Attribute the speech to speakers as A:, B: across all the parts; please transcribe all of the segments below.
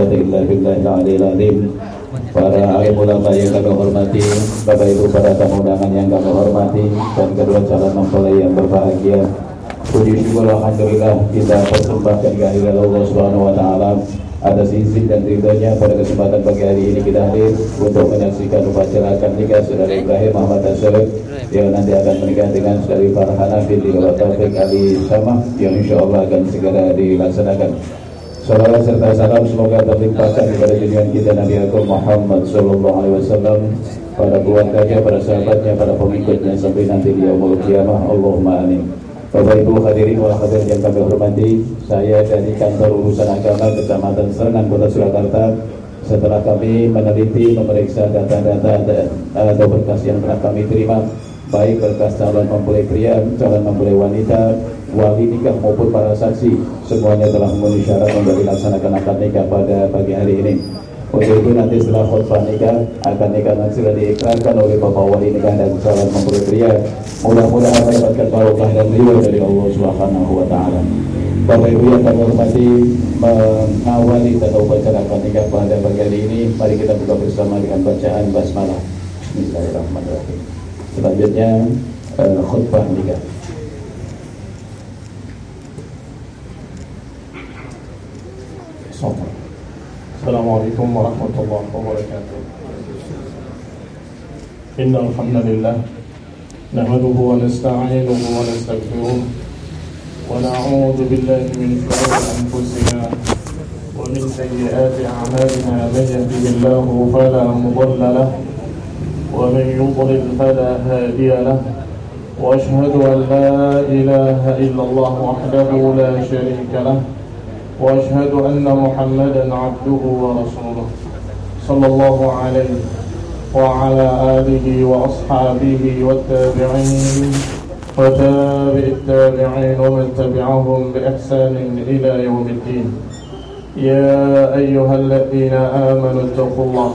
A: quwwata illa billahil aliyil azim. Para alim ulama yang kami hormati, Bapak Ibu para tamu undangan yang kami hormati dan kedua calon mempelai yang berbahagia. Puji syukur alhamdulillah kita persembahkan kehadiran Allah Subhanahu wa taala atas izin dan ridhonya pada kesempatan pagi hari ini kita hadir untuk menyaksikan upacara akad nikah saudara Ibrahim Muhammad Asyarif yang nanti akan menikah dengan saudari Farhana binti Taufik Ali Sama yang insya Allah akan segera dilaksanakan. Salam serta salam semoga terlimpahkan kepada junjungan kita Nabi Agung Muhammad Sallallahu Alaihi Wasallam pada keluarganya, para sahabatnya, para pengikutnya sampai nanti di yaumul kiamah. Allahumma amin. Bapak Ibu hadirin wal hadirin yang kami hormati, saya dari kantor urusan agama Kecamatan Serengan Kota Surakarta setelah kami meneliti memeriksa data-data atau berkas yang telah kami terima baik berkas calon mempelai pria, calon mempelai wanita, wali nikah maupun para saksi semuanya telah memenuhi syarat untuk dilaksanakan akad nikah pada pagi hari ini. Untuk itu nanti setelah khutbah nikah akan nikah nanti sudah diikrarkan oleh bapak wali nikah dan calon mempelai pria. Mudah-mudahan mendapatkan barokah dan ridho dari Allah Subhanahu wa taala. Bapak Ibu yang kami hormati mengawali tata upacara akad nikah pada pagi hari ini mari kita buka bersama dengan bacaan basmalah. Bismillahirrahmanirrahim. Selanjutnya uh, khutbah nikah.
B: السلام عليكم ورحمة الله وبركاته إن الحمد لله نحمده ونستعينه ونستغفره ونعوذ بالله من شرور أنفسنا ومن سيئات أعمالنا من يهده الله فلا مضل له ومن يضلل فلا هادي له وأشهد أن لا إله إلا الله وحده لا شريك له وأشهد أن محمدا عبده ورسوله صلى الله عليه وعلى آله وأصحابه والتابعين وتابع التابعين ومن تبعهم بإحسان إلى يوم الدين. يا أيها الذين آمنوا اتقوا الله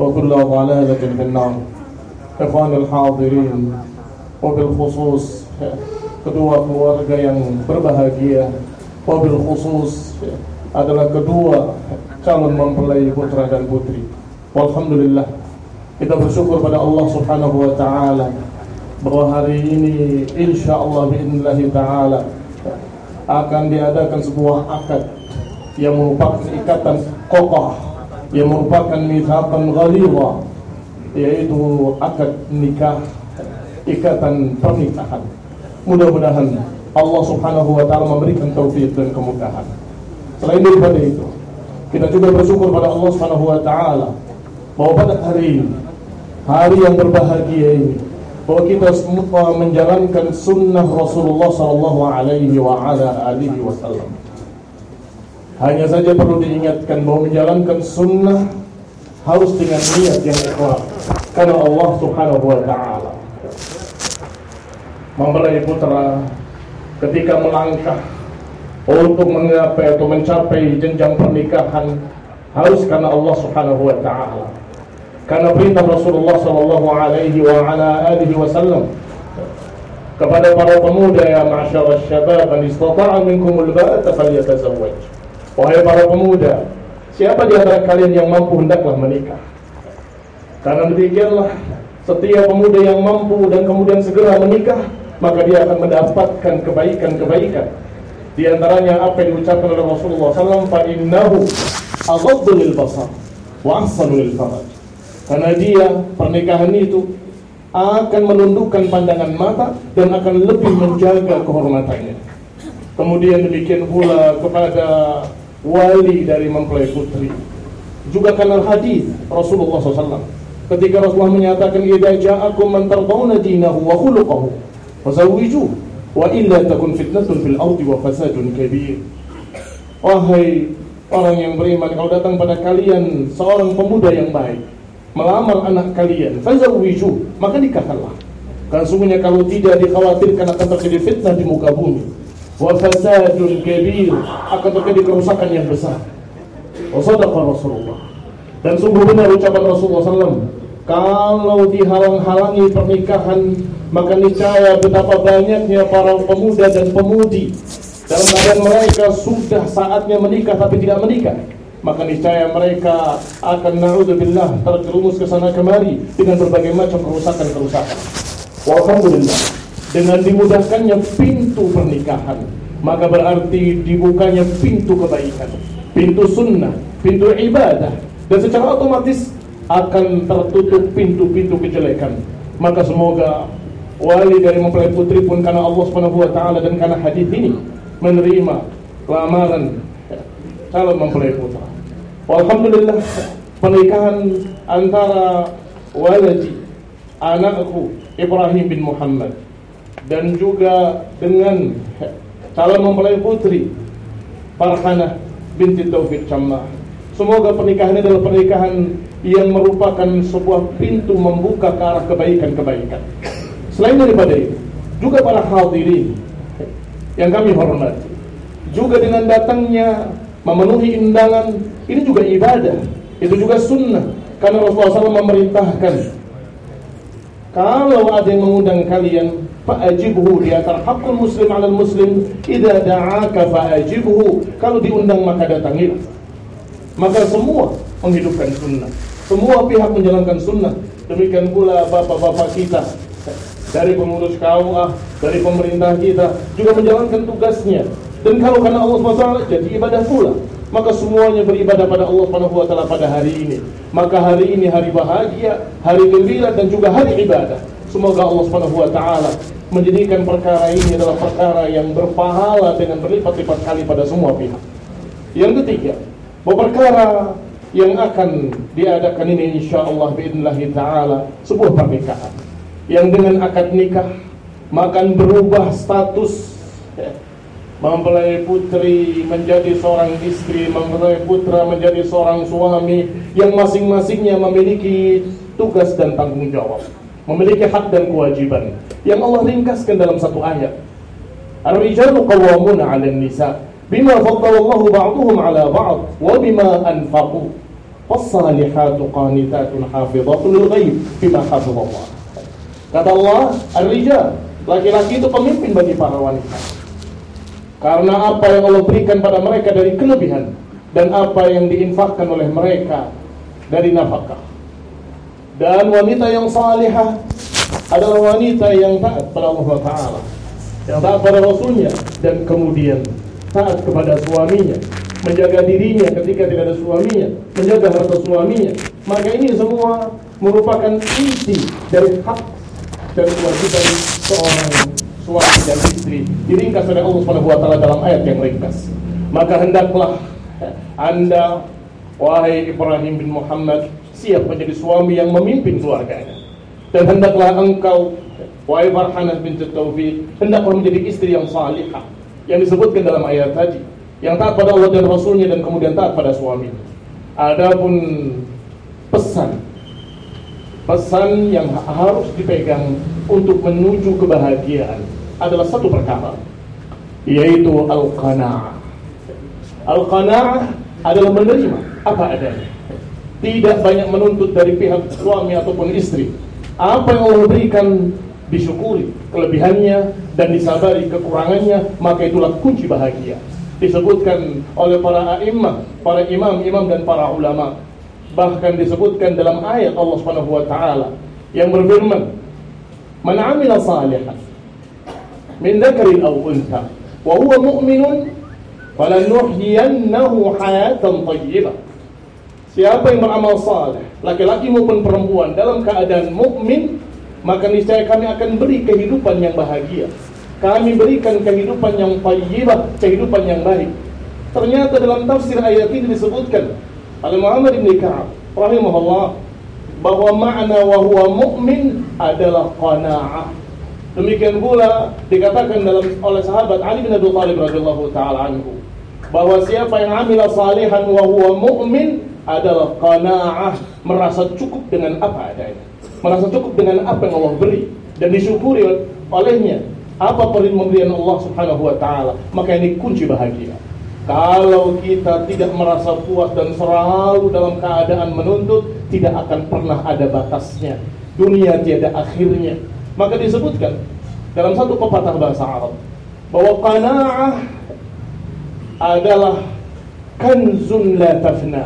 B: وكل ضلالة في النار Ikhwan al-hadirin Wabil khusus Kedua keluarga yang berbahagia Wabil khusus Adalah kedua Calon mempelai putra dan putri Alhamdulillah Kita bersyukur pada Allah subhanahu wa ta'ala Bahwa hari ini Insya Allah bi'inillahi ta'ala Akan diadakan sebuah akad Yang merupakan ikatan kokoh Yang merupakan mithakan ghalidha yaitu akad nikah ikatan pernikahan. Mudah-mudahan Allah subhanahu wa ta'ala memberikan taufik dan kemudahan. Selain daripada itu kita juga bersyukur pada Allah subhanahu wa ta'ala bahwa pada hari ini hari yang berbahagia ini bahwa kita semua menjalankan sunnah Rasulullah sallallahu alaihi wa ala alihi wasallam hanya saja perlu diingatkan bahwa menjalankan sunnah harus dengan niat yang ikhlas karena Allah Subhanahu wa taala. Mempelai putra ketika melangkah untuk menggapai atau mencapai jenjang pernikahan harus karena Allah Subhanahu wa taala. Karena perintah Rasulullah sallallahu alaihi wa ala alihi wasallam kepada para pemuda ya ma'syar syabab man istata'a minkum al-ba'ata falyatazawwaj wahai para pemuda siapa di antara kalian yang mampu hendaklah menikah karena demikianlah setiap pemuda yang mampu dan kemudian segera menikah maka dia akan mendapatkan kebaikan-kebaikan Di antaranya apa yang diucapkan oleh Rasulullah SAW, basar wa ahsanu lil faraj. Karena dia pernikahan itu akan menundukkan pandangan mata dan akan lebih menjaga kehormatannya. Kemudian demikian pula kepada wali dari mempelai putri. Juga karena hadis Rasulullah SAW ketika Rasulullah menyatakan idza ja'akum man tardawna dinahu wa khuluquhu fazawwijuhu wa illa takun fitnatun fil ardi wa fasadun kabir. Wahai orang yang beriman kalau datang pada kalian seorang pemuda yang baik melamar anak kalian fazawwiju maka nikahkanlah. Karena sungguhnya kalau tidak dikhawatirkan akan terjadi fitnah di muka bumi wa fasadun kabir akan terjadi kerusakan yang besar. Wa sadaqa Rasulullah. Dan sungguh benar ucapan Rasulullah SAW Kalau dihalang-halangi pernikahan Maka niscaya betapa banyaknya para pemuda dan pemudi. Dalam keadaan mereka sudah saatnya menikah tapi tidak menikah. Maka niscaya mereka akan na'udzubillah terjerumus ke sana kemari Dengan berbagai macam kerusakan-kerusakan. Walhamdulillah Dengan dimudahkannya pintu pernikahan Maka berarti dibukanya pintu kebaikan Pintu sunnah, pintu ibadah dan secara otomatis akan tertutup pintu-pintu kejelekan. Maka semoga wali dari mempelai putri pun karena Allah Subhanahu wa taala dan karena hadis ini menerima lamaran calon mempelai putra. Alhamdulillah pernikahan antara waladi anakku Ibrahim bin Muhammad dan juga dengan calon mempelai putri Farhanah binti Taufik Cammah Semoga pernikahan ini adalah pernikahan yang merupakan sebuah pintu membuka ke arah kebaikan-kebaikan. Selain daripada itu, juga para hadirin yang kami hormati, juga dengan datangnya memenuhi undangan, ini juga ibadah, itu juga sunnah. Karena Rasulullah SAW memerintahkan, kalau ada yang mengundang kalian, fa'ajibhu di antara hakul muslim ala muslim, idza da'aka fa'ajibhu. Kalau diundang maka datangilah. Maka semua menghidupkan sunnah. Semua pihak menjalankan sunnah. Demikian pula bapak-bapak kita dari pengurus KUA, dari pemerintah kita juga menjalankan tugasnya. Dan kalau karena Allah SWT jadi ibadah pula. Maka semuanya beribadah pada Allah Subhanahu wa taala pada hari ini. Maka hari ini hari bahagia, hari gembira dan juga hari ibadah. Semoga Allah Subhanahu wa taala menjadikan perkara ini adalah perkara yang berpahala dengan berlipat-lipat kali pada semua pihak. Yang ketiga, bahwa perkara yang akan diadakan ini insya Allah biidnillah ta'ala sebuah pernikahan. Yang dengan akad nikah makan berubah status mempelai putri menjadi seorang istri mempelai putra menjadi seorang suami yang masing-masingnya memiliki tugas dan tanggung jawab memiliki hak dan kewajiban yang Allah ringkaskan dalam satu ayat. Ar-rijalu qawwamuna 'alan nisa bima faddala Allah 'ala ba'd wa bima anfaqu. Wassalihatu qanitatun hafizatun lil ghaib bima hafizallah. Kata Allah, ar-rijal, laki-laki itu pemimpin bagi para wanita. Karena apa yang Allah berikan pada mereka dari kelebihan dan apa yang diinfakkan oleh mereka dari nafkah dan wanita yang salihah adalah wanita yang taat pada Allah Taala yang taat pada Rasulnya dan kemudian taat kepada suaminya menjaga dirinya ketika tidak ada suaminya, menjaga harta suaminya. Maka ini semua merupakan inti dari hak dan kewajiban seorang suami dan istri. Diringkas oleh Allah Subhanahu wa taala dalam ayat yang ringkas. Maka hendaklah Anda wahai Ibrahim bin Muhammad siap menjadi suami yang memimpin keluarganya. Dan hendaklah engkau wahai Farhanah bin Taufik hendaklah menjadi istri yang salihah yang disebutkan dalam ayat tadi yang taat pada Allah dan Rasulnya dan kemudian taat pada suami. Adapun pesan pesan yang harus dipegang untuk menuju kebahagiaan adalah satu perkara yaitu al-qanaah. Al-qanaah adalah menerima apa adanya. Tidak banyak menuntut dari pihak suami ataupun istri. Apa yang Allah berikan disyukuri kelebihannya dan disabari kekurangannya, maka itulah kunci bahagia disebutkan oleh para imam, para imam-imam dan para ulama. Bahkan disebutkan dalam ayat Allah Subhanahu wa taala yang berfirman, "Man 'amila salihan min dzakarin aw untha wa huwa mu'minun falanuhyiyannahu hayatan thayyibah. Siapa yang beramal saleh, laki-laki maupun perempuan dalam keadaan mukmin, maka niscaya kami akan beri kehidupan yang bahagia. Kami berikan kehidupan yang thayyibah, kehidupan yang baik. Ternyata dalam tafsir ayat ini disebutkan oleh Muhammad bin Ka'ab rahimahullah bahwa makna wa huwa mu'min adalah qanaah. Demikian pula dikatakan dalam oleh sahabat Ali bin Abi Thalib radhiyallahu taala anhu bahwa siapa yang amila salihan wa huwa mu'min adalah qanaah, merasa cukup dengan apa adanya. Merasa cukup dengan apa yang Allah beri dan disyukuri olehnya apa pemberian Allah Subhanahu wa taala, maka ini kunci bahagia. Kalau kita tidak merasa puas dan selalu dalam keadaan menuntut, tidak akan pernah ada batasnya. Dunia tiada akhirnya. Maka disebutkan dalam satu pepatah bahasa Arab bahwa qanaah adalah kanzun la tafna.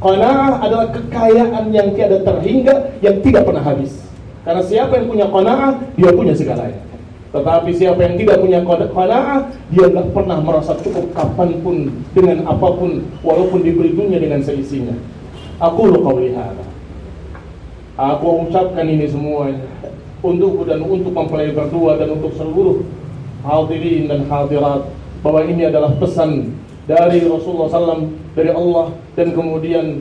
B: Qanaah adalah kekayaan yang tiada terhingga, yang tidak pernah habis. Karena siapa yang punya qanaah, dia punya segalanya. Tetapi siapa yang tidak punya qanaah, dia tidak pernah merasa cukup kapan pun dengan apa pun walaupun diberi dunia dengan seisinya. Aku lu hadza. Aku ucapkan ini semuanya untukku dan untuk mempelai berdua dan untuk seluruh hadirin dan hadirat bahwa ini adalah pesan dari Rasulullah SAW dari Allah dan kemudian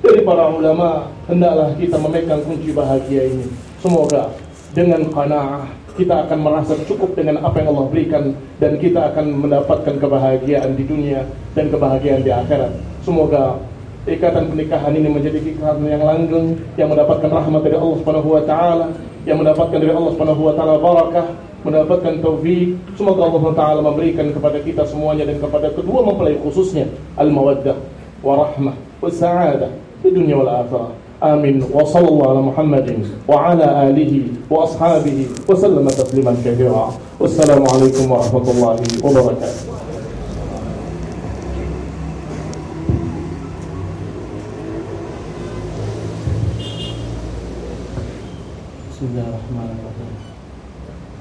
B: dari para ulama hendaklah kita memegang kunci bahagia ini. Semoga dengan qanaah kita akan merasa cukup dengan apa yang Allah berikan dan kita akan mendapatkan kebahagiaan di dunia dan kebahagiaan di akhirat. Semoga ikatan pernikahan ini menjadi ikatan yang langgeng yang mendapatkan rahmat dari Allah Subhanahu wa taala, yang mendapatkan dari Allah Subhanahu wa taala barakah, mendapatkan taufik. Semoga Allah taala memberikan kepada kita semuanya dan kepada kedua mempelai khususnya al-mawaddah wa rahmah wa sa'adah di dunia wal akhirah. آمين وصلى الله على محمد وعلى آله وأصحابه وسلم تسليما كثيرا والسلام عليكم ورحمة الله وبركاته
C: بسم الله الرحمن الرحيم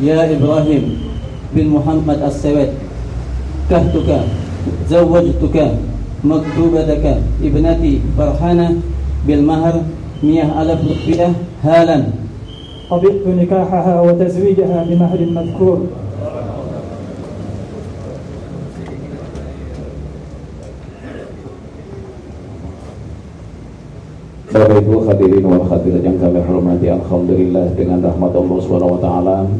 C: يا إبراهيم بن محمد السواد كهتك زوجتك مكتوبتك ابنتي فرحانة بالمهر مئة ألف رقية هالا.
D: قبضت نكاحها وتزويجها بمهر مذكور.
A: Bapak Ibu hadirin wal hadirat yang kami hormati Alhamdulillah dengan rahmat Allah SWT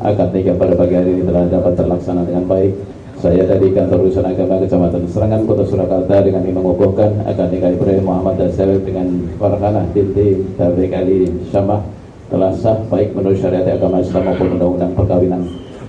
A: Akad nikah pada pagi hari ini telah dapat terlaksana dengan baik Saya dari kantor urusan agama Kecamatan Serangan Kota Surakarta dengan ini mengukuhkan akad nikah Ibrahim Muhammad dan Sawit dengan Farhanah binti Tabrik Ali Syamah telah sah baik menurut syariat agama Islam maupun undang-undang perkawinan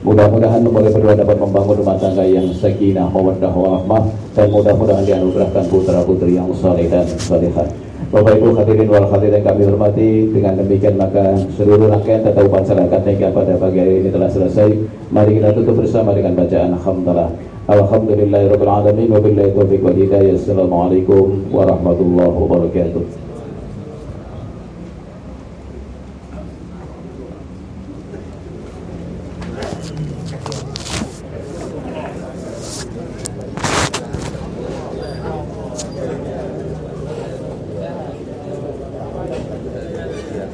A: Mudah-mudahan nomor berdua dapat membangun rumah tangga yang sakinah, mawaddah, warahmah dan mudah-mudahan dianugerahkan putra-putri yang saleh dan salihah. Bapak Ibu hadirin wal hadirin kami hormati Dengan demikian maka seluruh rangkaian tata upacara nikah pada pagi hari ini telah selesai. Mari kita tutup bersama dengan bacaan Alhamdulillah. Alhamdulillahirabbil alamin wabillahi taufiq wal hidayah. Assalamualaikum warahmatullahi wabarakatuh